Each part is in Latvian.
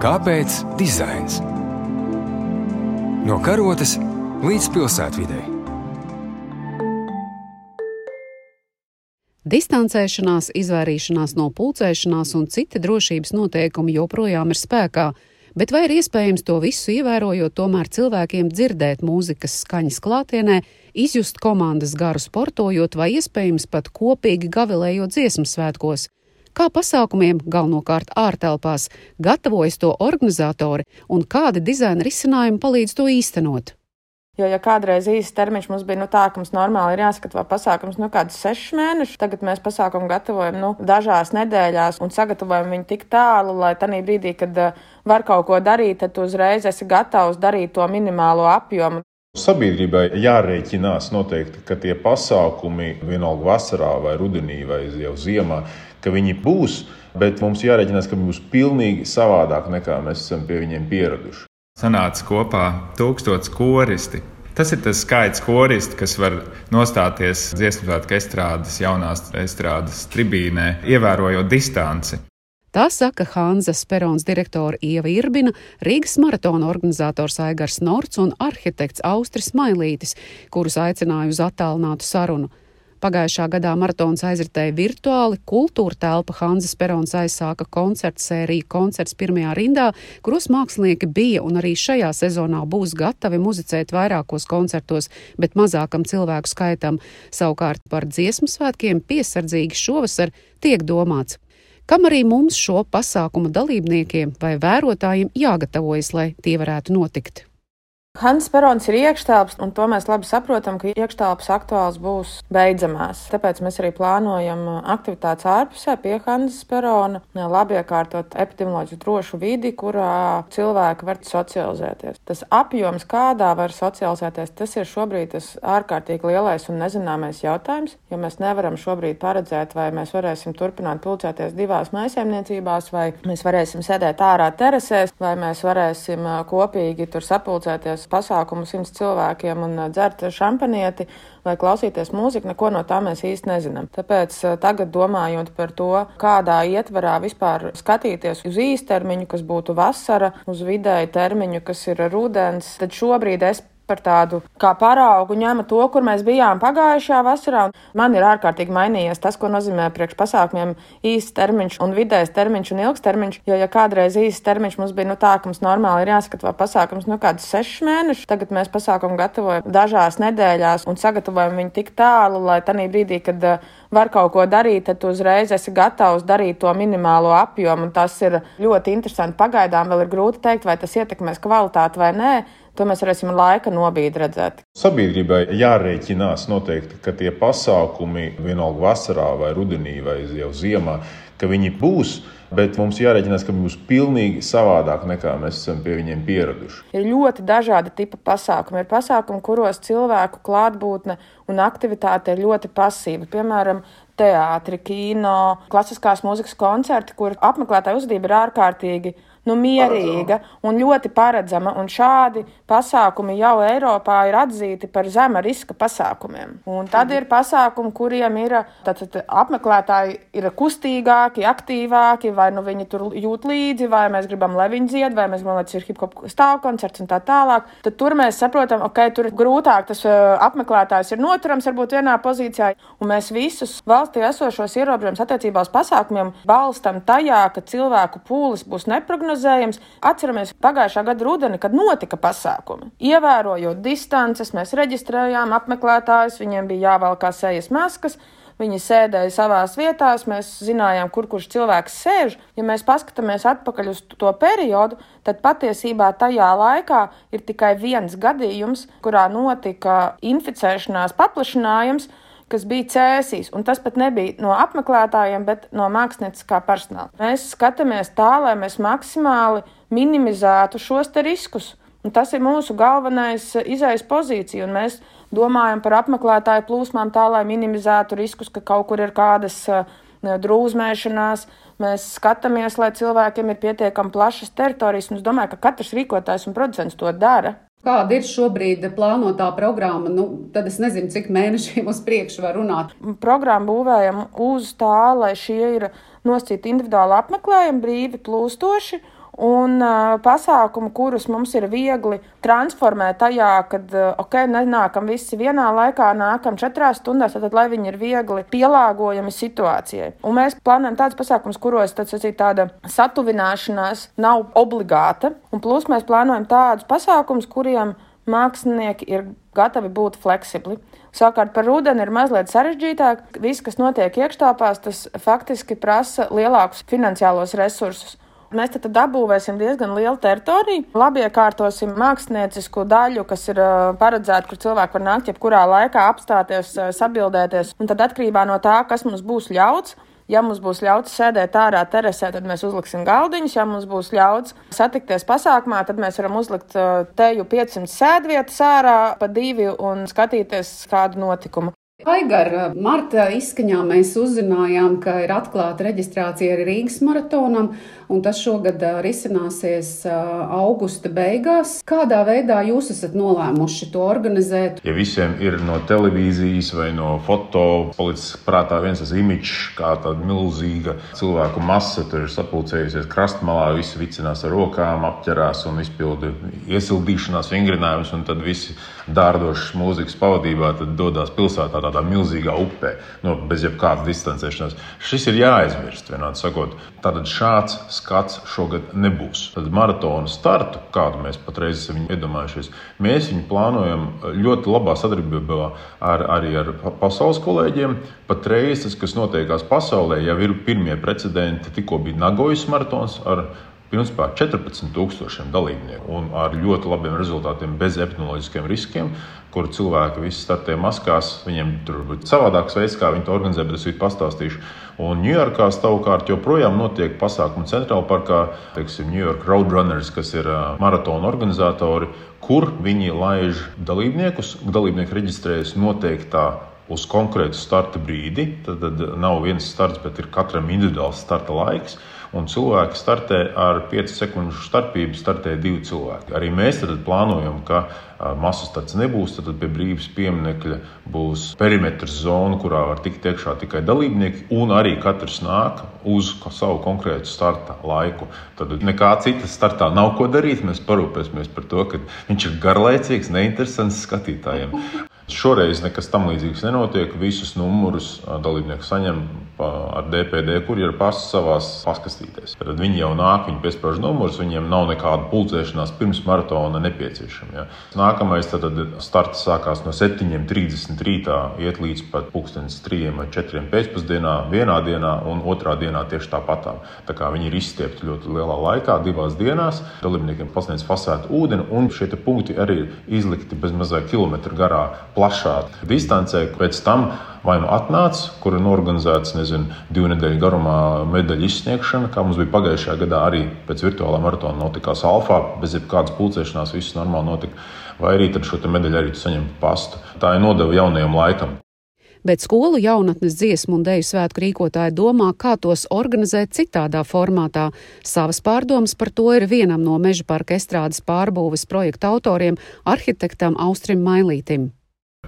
Kāpēc dizains? No karotes līdz pilsētvidē. Distancēšanās, izvairīšanās no pulcēšanās un citi drošības noteikumi joprojām ir spēkā, bet vai ir iespējams to visu ievērojot, tomēr cilvēkiem dzirdēt mūzikas skaņas klātienē, izjust komandas garu sportojot vai iespējams pat kopīgi gavilējot dziesmu svētkos? Kā pasākumiem, galvenokārt ārtelpās, gatavojas to organizatori un kādi dizaina risinājumi palīdz to īstenot. Jo, ja kādreiz īsts termiņš mums bija nu, tā, ka mums normāli ir jāskatās pasākums nu, kādus sešus mēnešus, tagad mēs pasākumu gatavojam nu, dažās nedēļās un sagatavojam viņu tik tālu, lai tajā brīdī, kad uh, var kaut ko darīt, tad uzreiz esi gatavs darīt to minimālo apjomu. Sabiedrībai jārēķinās noteikti, ka tie pasākumi vienalga vasarā vai rudenī vai jau ziemā ka viņi būs, bet mums jārēķinās, ka viņi būs pilnīgi savādāk nekā mēs esam pie viņiem pieraduši. Sanāca kopā tūkstots koristi. Tas ir tas skaits koristi, kas var nostāties dziesmu svētku estrādes, jaunās estrādes tribīnē, ievērojot distanci. Tā saka Hanzas Perons direktore Ieva Irbina, Rīgas maratona organizators Aigars Norts un arhitekts Austris Mailītis, kurus aicināja uz attālinātu sarunu. Pagājušā gadā maratons aizritēja virtuāli, kultūra telpa Hanzas Perons aizsāka koncertu sēriju koncerts pirmajā rindā, kuros mākslinieki bija un arī šajā sezonā būs gatavi muzicēt vairākos koncertos, bet mazākam cilvēku skaitam. Savukārt par dziesmu svētkiem piesardzīgi šovasar tiek domāts. Kam arī mums šo pasākumu dalībniekiem vai vērotājiem jāgatavojas, lai tie varētu notikt? Hans Perons ir iekštelps, un to mēs labi saprotam, ka iekštelpas aktuāls būs beidzamās. Tāpēc mēs arī plānojam aktivitātes ārpusē pie Hans Perona, labi iekārtot epidemioloģisku drošu vidi, kurā cilvēki var socializēties. Tas apjoms, kādā var socializēties, tas ir šobrīd tas ārkārtīgi lielais un nezināmais jautājums, jo mēs nevaram šobrīd paredzēt, vai mēs varēsim turpināt pulcēties divās maisaimniecībās, vai mēs varēsim sēdēt ārā terasēs, vai mēs varēsim kopīgi tur sapulcēties organizēs pasākumu simts cilvēkiem un dzert šampanieti vai klausīties mūziku, neko no tā mēs īsti nezinām. Tāpēc tagad domājot par to, kādā ietvarā vispār skatīties uz īstermiņu, kas būtu vasara, uz vidēju termiņu, kas ir rudens, tad šobrīd es par tādu kā paraugu ņēma to, kur mēs bijām pagājušajā vasarā. Man ir ārkārtīgi mainījies tas, ko nozīmē priekš pasākumiem īsts termiņš un vidējs termiņš un ilgs termiņš. Jo, ja kādreiz īsts termiņš mums bija nu, tā, ka mums normāli ir jāskatās pasākums nu kādus sešus mēnešus, tagad mēs pasākumu gatavojam dažās nedēļās un sagatavojam viņu tik tālu, lai tajā brīdī, kad uh, var kaut ko darīt, tad uzreiz esi gatavs darīt to minimālo apjomu. Tas ir ļoti interesanti. Pagaidām vēl ir grūti pateikt, vai tas ietekmēs kvalitāti vai nē. To mēs varēsim laika nobīdi redzēt. Sabiedrībai jārēķinās noteikti, ka tie pasākumi vienalga vasarā vai rudenī vai jau ziemā, ka viņi būs. Bet mums jārēķinās, ka viņi būs pilnīgi savādāk nekā mēs esam pie viņiem pieraduši. Ir ļoti dažādi tipi pasākumi. Ir pasākumi, kuros cilvēku klātbūtne un aktivitāte ir ļoti pasīva. Piemēram, teātris, kino, klasiskās mūzikas koncerti, kur apmeklētāju uzvedība ir ārkārtīgi nu, mierīga un ļoti paredzama. Un šādi pasākumi jau Eiropā ir atzīti par zema riska pasākumiem. Un tad ir pasākumi, kuriem ir tātad, apmeklētāji ir kustīgāki, aktīvāki, vai nu viņi tur jūt līdzi, vai mēs gribam, lai viņi dzied, vai mēs gribam, lai tas ir hip hop stāvkoncerts un tā tālāk. Tad tur mēs saprotam, ok, tur ir grūtāk tas uh, apmeklētājs ir noturams varbūt vienā pozīcijā, un mēs visus valstī esošos ierobežojumus attiecībā uz pasākumiem balstam tajā, ka cilvēku pūlis būs neprognozējams prognozējams. Atceramies pagājušā gada rudeni, kad notika pasākumi. Ievērojot distances, mēs reģistrējām apmeklētājus, viņiem bija jāvelkā sejas maskas. Viņi sēdēja savās vietās, mēs zinājām, kur kurš cilvēks sēž. Ja mēs paskatāmies atpakaļ uz to periodu, tad patiesībā tajā laikā ir tikai viens gadījums, kurā notika inficēšanās paplašinājums, kas bija cēsīs, un tas pat nebija no apmeklētājiem, bet no mākslinieckā personāla. Mēs skatāmies tā, lai mēs maksimāli minimizētu šos riskus. Un tas ir mūsu galvenais izējas pozīcija, un mēs domājam par apmeklētāju plūsmām tā, lai minimizētu riskus, ka kaut kur ir kādas drūzmēšanās. Mēs skatāmies, lai cilvēkiem ir pietiekami plašas teritorijas, un es domāju, ka katrs rīkotājs un producents to dara. Kāda ir šobrīd plānotā programma? Nu, tad es nezinu, cik mēnešiem uz priekšu var runāt. Programmu būvējam uz tā, lai šie ir nosacīti individuāli apmeklējumi, brīvi plūstoši. Un uh, pasākumu, kurus mums ir viegli transformēt tajā, kad, uh, ok, nenākam visi vienā laikā, nākam četrās stundās, tad, lai viņi ir viegli pielāgojami situācijai. Un mēs plānojam tādus pasākumus, kuros tad, sacīt, tāda satuvināšanās nav obligāta, un plus mēs plānojam tādus pasākumus, kuriem mākslinieki ir gatavi būt fleksibli. Savukārt par rudeni ir mazliet sarežģītāk. Viss, kas notiek iekštāpās, tas faktiski prasa lielākus finansiālos resursus. Mēs tad dabūvēsim diezgan lielu teritoriju, labi iekārtosim māksliniecisko daļu, kas ir paredzēta, kur cilvēki var nākt jebkurā laikā, apstāties, sabildēties. Un tad atkarībā no tā, kas mums būs ļauts, Ja mums būs ļauts sēdēt ārā terasē, tad mēs uzliksim galdiņus. Ja mums būs ļauts satikties pasākumā, tad mēs varam uzlikt teju 500 sēdvietas ārā pa divi un skatīties kādu notikumu. Aigara marta izskaņā mēs uzzinājām, ka ir atklāta reģistrācija arī Rīgas maratonam, un tas šogad risināsies augusta beigās. Kādā veidā jūs esat nolēmuši to organizēt? Ja visiem ir no televīzijas vai no foto palicis prātā viens tas imidžs, kā tāda milzīga cilvēku masa tur ir sapulcējusies krastmalā, visi vicinās ar rokām, apķerās un izpilda iesildīšanās vingrinājumus, un tad visi dārdošas mūzikas pavadībā dodas pilsētā tādā milzīgā upē, no, bez jebkādas distancēšanās. Šis ir jāaizmirst, vienādi sakot. Tātad šāds skats šogad nebūs. Tad maratona startu, kādu mēs patreiz esam iedomājušies, mēs viņu plānojam ļoti labā sadarbībā ar, arī ar pasaules kolēģiem. Patreiz tas, kas notiekās pasaulē, jau ir pirmie precedenti. Tikko bija Nagojas maratons ar Principā 14,000 dalībnieku un ar ļoti labiem rezultātiem, bez epidemioloģiskiem riskiem, kur cilvēki visi startē maskās. Viņiem tur ir savādāks veids, kā viņi to organizē, bet es viņu pastāstīšu. Un Ņujorkā savukārt joprojām notiek pasākumu centrālā parkā, teiksim, New York Roadrunners, kas ir maratona organizatori, kur viņi laiž dalībniekus. Dalībnieki reģistrējas noteiktā uz konkrētu starta brīdi. Tad, tad nav viens starts, bet ir katram individuāls starta laiks un cilvēki startē ar 5 sekundžu starpību, startē divi cilvēki. Arī mēs plānojam, ka masu starts nebūs, tad pie brīvības pieminiekļa būs perimetrs zona, kurā var tikt iekšā tikai dalībnieki, un arī katrs nāk uz savu konkrētu starta laiku. Tad nekā cita startā nav ko darīt. Mēs parūpēsimies par to, ka viņš ir garlaicīgs, neinteresants skatītājiem. Šoreiz nekas tam līdzīgs nenotiek. Visus numurus dalībnieki saņem ar DPD, kur ir pasta savās paskastītēs. Tad viņi jau nāk, viņi piespiež numurus, viņiem nav nekāda pulcēšanās pirms maratona nepieciešama. Ja. Nākamais tad, tad starts sākās no 7.30 rītā, iet līdz pat 3 vai 4 pēcpusdienā, vienā dienā un otrā dienā tieši tāpatām. Tā kā viņi ir izstiepti ļoti lielā laikā, divās dienās, dalībniekiem pasniedz fasētu ūdeni, un šie punkti arī ir izlikti bez mazā kilometra garā plašā distancē. Pēc tam vai nu atnāca, kur ir norganizēts nezinu, divu nedēļu garumā medaļu izsniegšana, kā mums bija pagājušajā gadā, arī pēc virtuālā maratona notikās alfā, bez jebkādas pulcēšanās, viss normāli notika. Vai arī šo medaļu arī saņem pastu. Tā ir nodeva jaunajam laikam bet skolu jaunatnes dziesmu un deju svētku rīkotāji domā, kā tos organizēt citādā formātā. Savas pārdomas par to ir vienam no Meža parka estrādes pārbūves projekta autoriem, arhitektam Austrim Mailītim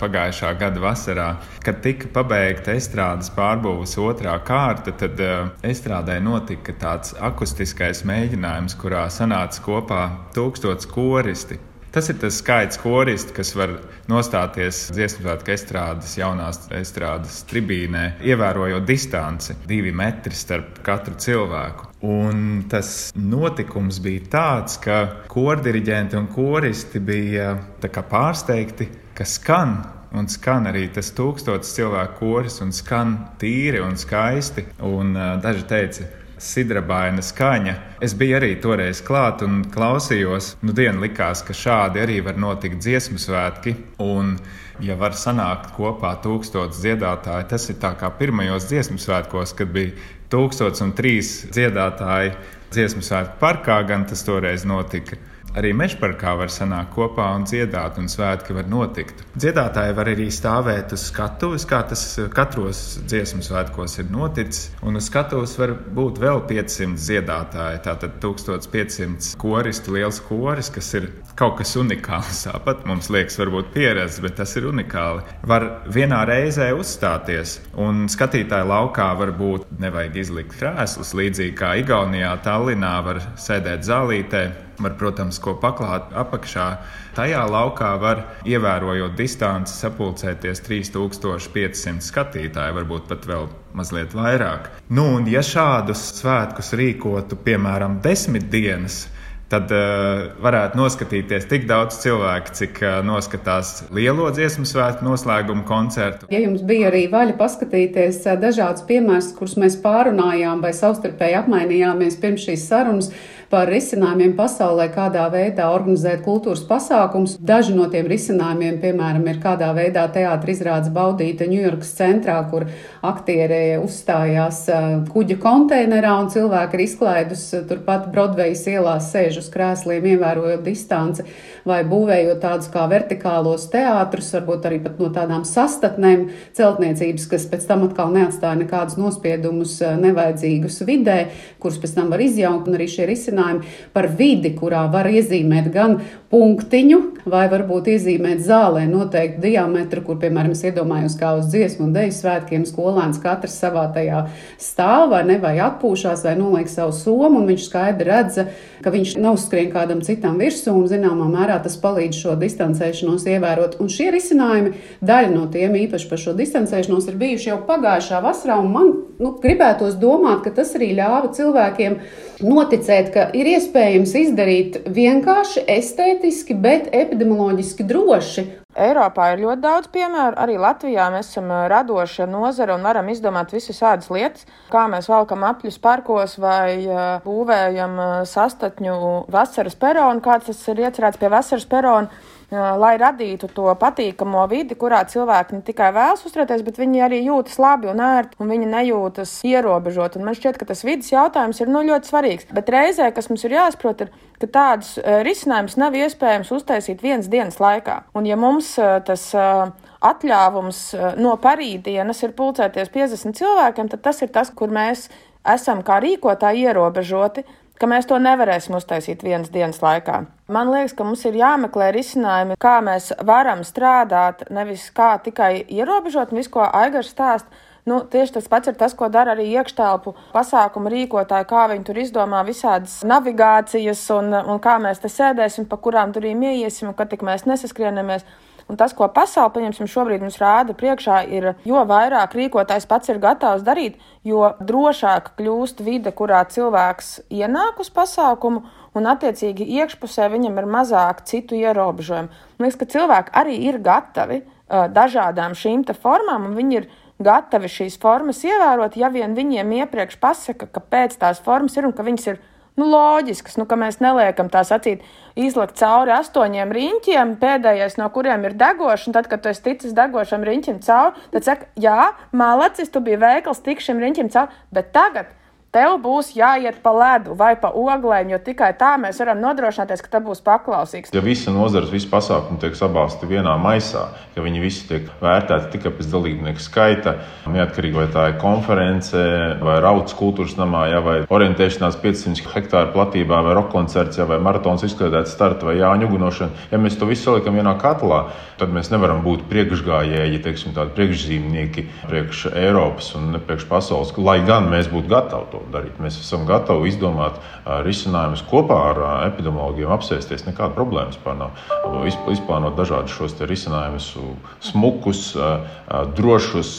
pagājušā gada vasarā, kad tika pabeigta estrādes pārbūves otrā kārta, tad uh, estrādē notika tāds akustiskais mēģinājums, kurā sanāca kopā tūkstots koristi. Tas ir tas skaits koristi, kas var nostāties dziesmu svētku estrādes, jaunās estrādes tribīnē, ievērojot distanci - divi metri starp katru cilvēku. Un tas notikums bija tāds, ka kordiriģenti un koristi bija pārsteigti, ka skan un skan arī tas tūkstotis cilvēku koris, un skan tīri un skaisti. Un, uh, daži teica, sidrabaina skaņa. Es biju arī toreiz klāt un klausījos. Nu, diena likās, ka šādi arī var notikt dziesmu svētki. Un, ja var sanākt kopā tūkstotis dziedātāji, tas ir tā kā pirmajos dziesmu svētkos, kad bija tūkstots un trīs dziedātāji dziesmu svētku parkā, gan tas toreiz notika Arī mežparkā var sanākt kopā un dziedāt, un svētki var notikt. Dziedātāji var arī stāvēt uz skatuves, kā tas katros dziesmu svētkos ir noticis. Un uz skatuves var būt vēl 500 dziedātāji. Tātad 1500 koristu, liels koris, kas ir kaut kas unikāls. Tāpat mums liekas, varbūt pieredze, bet tas ir unikāli. Var vienā reizē uzstāties, un skatītāju laukā var būt nevajag izlikt krēslus, līdzīgi kā Igaunijā, Tallinā var sēdēt zālītē Var, protams, ko paklāt apakšā. Tajā laukā var, ievērojot distanci, sapulcēties 3500 skatītāji, varbūt pat vēl mazliet vairāk. Nu, un ja šādus svētkus rīkotu, piemēram, desmit dienas, tad uh, varētu noskatīties tik daudz cilvēku, cik uh, noskatās lielo dziesmu svētku noslēgumu koncertu. Ja jums bija arī vaļa paskatīties uh, dažādus piemērus, kurus mēs pārunājām vai savstarpēji apmainījāmies pirms šīs sarunas, par risinājumiem pasaulē, kādā veidā organizēt kultūras pasākums. Daži no tiem risinājumiem, piemēram, ir kādā veidā teātris izrādes baudīta Ņujorkas centrā, kur aktieri uzstājās kuģa konteinerā un cilvēki ir izklaidus turpat Brodvejas ielās sēž uz krēsliem, ievērojot distanci vai būvējot tādus kā vertikālos teātrus, varbūt arī pat no tādām sastatnēm celtniecības, kas pēc tam atkal neatstāja nekādus nospiedumus nevajadzīgus vidē, kurus pēc tam var izjaukt, un arī šie risinājumi risinājumi par vidi, kurā var iezīmēt gan punktiņu, vai varbūt iezīmēt zālē noteiktu diametru, kur, piemēram, es iedomājos, kā uz dziesmu un deju svētkiem skolēns katrs savā tajā stāv vai ne, vai atpūšās, vai noliek savu somu, un viņš skaidri redz, ka viņš nav skrien kādam citam virsū, un zināmā mērā tas palīdz šo distancēšanos ievērot. Un šie risinājumi, daļa no tiem īpaši par šo distancēšanos, ir bijuši jau pagājušā vasarā, un man nu, gribētos domāt, ka tas arī ļāva cilvēkiem noticēt, ka ir iespējams izdarīt vienkārši, estētiski, bet epidemioloģiski droši. Eiropā ir ļoti daudz piemēru. Arī Latvijā mēs esam radoša nozara un varam izdomāt visas tādas lietas, kā mēs valkam apļus parkos vai būvējam sastatņu vasaras peronu, kāds tas ir iecerēts pie vasaras perona lai radītu to patīkamo vidi, kurā cilvēki ne tikai vēlas uzturēties, bet viņi arī jūtas labi un ērti, un viņi nejūtas ierobežot. Un man šķiet, ka tas vidas jautājums ir nu, ļoti svarīgs. Bet reizē, kas mums ir jāsaprot, ir, ka tādus risinājumus nav iespējams uztaisīt vienas dienas laikā. Un ja mums tas atļāvums no parītdienas ir pulcēties 50 cilvēkiem, tad tas ir tas, kur mēs esam kā rīkotāji ierobežoti ka mēs to nevarēsim uztaisīt vienas dienas laikā. Man liekas, ka mums ir jāmeklē risinājumi, kā mēs varam strādāt, nevis kā tikai ierobežot visu, ko Aigars stāst. Nu, tieši tas pats ir tas, ko dara arī iekštelpu pasākumu rīkotāji, kā viņi tur izdomā visādas navigācijas un, un kā mēs te sēdēsim, pa kurām turīm ieiesim un kad tik mēs nesaskrienāmies. Un tas, ko pasaule, pieņemsim, šobrīd mums rāda priekšā, ir, jo vairāk rīkotājs pats ir gatavs darīt, jo drošāk kļūst vide, kurā cilvēks ienāk uz pasākumu, un attiecīgi iekšpusē viņam ir mazāk citu ierobežojumu. Man liekas, ka cilvēki arī ir gatavi uh, dažādām šīm formām, un viņi ir gatavi šīs formas ievērot, ja vien viņiem iepriekš pasaka, ka pēc tās formas ir un ka viņas ir nu, loģisks, nu, ka mēs neliekam tā sacīt, izlikt cauri astoņiem riņķiem, pēdējais no kuriem ir degošs, tad, kad tu esi ticis degošam riņķim cauri, tad saka, jā, malacis, tu biji veikals tik šim riņķim cauri, bet tagad Tev būs jāiet pa ledu vai pa oglēm, jo tikai tā mēs varam nodrošināties, ka tas būs paklausīgs. Ja visa nozares, visi pasākumi tiek sabāzti vienā maisā, ka viņi visi tiek vērtēti tikai pēc dalībnieku skaita, neatkarīgi vai tā ir konference, vai raudas kultūras namā, ja, vai orientēšanās 500 hektāru platībā, vai rokkoncerts, ja, vai maratons izklaidēts starta vai jāņu ugunošana, ja mēs to visu saliekam vienā katlā, tad mēs nevaram būt priekšgājēji, teiksim, tādi priekšzīmnieki priekš Eiropas un priekš pasaules, lai gan mēs būtu gatavi to to darīt. Mēs esam gatavi izdomāt risinājumus kopā ar epidemiologiem, apsēsties. Nekāda problēma vispār nav. Izplānot dažādus šos risinājumus, smukus, drošus,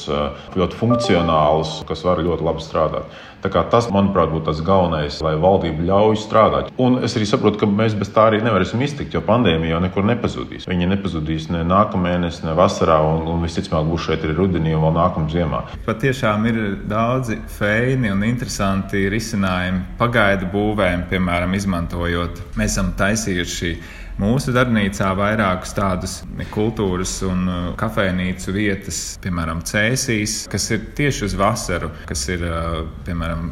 ļoti funkcionālus, kas var ļoti labi strādāt. Tas, manuprāt, būtu tas galvenais, lai valdība ļauj strādāt. Un es arī saprotu, ka mēs bez tā arī nevarēsim iztikt, jo pandēmija jau nekur nepazudīs. Viņa nepazudīs ne nākamā mēnesī, ne vasarā, un, un visticamāk būs šeit arī rudenī un vēl nākamā ziemā. Pat tiešām ir daudzi feini un interesanti risinājumi pagaidu būvēm, piemēram, izmantojot. Mēs esam taisījuši Mūsu darbnīcā vairākus tādus kultūras un uh, kafejnīcu vietas, piemēram, cēsīs, kas ir tieši uz vasaru, kas ir, uh, piemēram,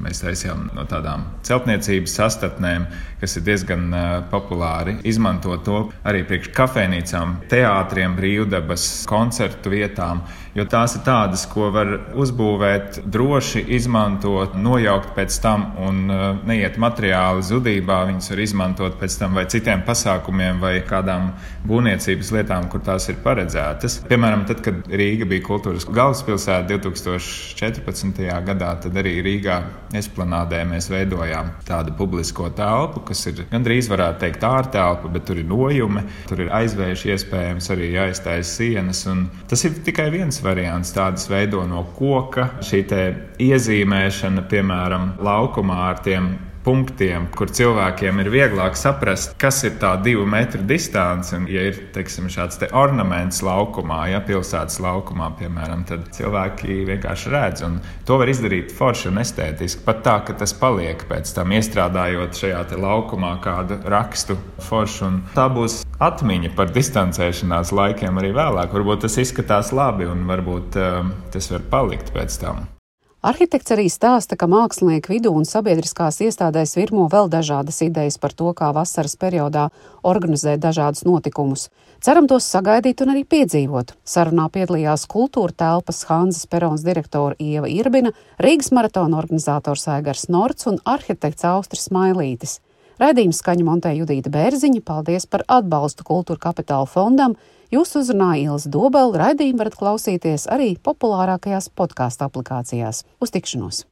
Mēs taisījām no tādām celtniecības sastatnēm, kas ir diezgan uh, populāri. Izmantot to arī priekš kafejnīcām, teātriem, brīvdabas, koncertu vietām. Jo tās ir tādas, ko var uzbūvēt, droši izmantot, nojaukt pēc tam un uh, neiet materiāli zudībā. Viņas var izmantot pēc tam vai citiem pasākumiem vai kādām būvniecības lietām, kur tās ir paredzētas. Piemēram, tad, kad Rīga bija kultūras galvaspilsēta 2014. gadā, tad arī Rīgā esplanādē mēs veidojām tādu publisko telpu, kas ir gandrīz varētu teikt ārtelpa, bet tur ir nojumi, tur ir aizvējuši iespējams arī jāiztaisa sienas. Tas ir tikai viens variants. Tādas veido no koka, šī iezīmēšana, piemēram, laukumā ar tiem punktiem, kur cilvēkiem ir vieglāk saprast, kas ir tā divu metru distance. Un, ja ir teiksim, šāds te ornaments laukumā, ja pilsētas laukumā, piemēram, tad cilvēki vienkārši redz. To var izdarīt forši un estētiski. Pat tā, ka tas paliek pēc tam, iestrādājot šajā laukumā kādu rakstu foršu. Tā būs atmiņa par distancēšanās laikiem arī vēlāk. Varbūt tas izskatās labi un varbūt uh, tas var palikt pēc tam. Arhitekts arī stāsta, ka mākslinieku vidū un sabiedriskās iestādēs virmo vēl dažādas idejas par to, kā vasaras periodā organizēt dažādus notikumus. Ceram tos sagaidīt un arī piedzīvot. Sarunā piedalījās kultūra telpas Hanzas Perons direktora Ieva Irbina, Rīgas maratona organizators Aigars Norts un arhitekts Austris Mailītis. Raidījums skaņa montē Judīta Bērziņa. Paldies par atbalstu Kultūra Kapitāla fondam. Jūs uzrunāja Ilza Dobela. Raidījumu varat klausīties arī populārākajās podkāstu aplikācijās. Uz tikšanos!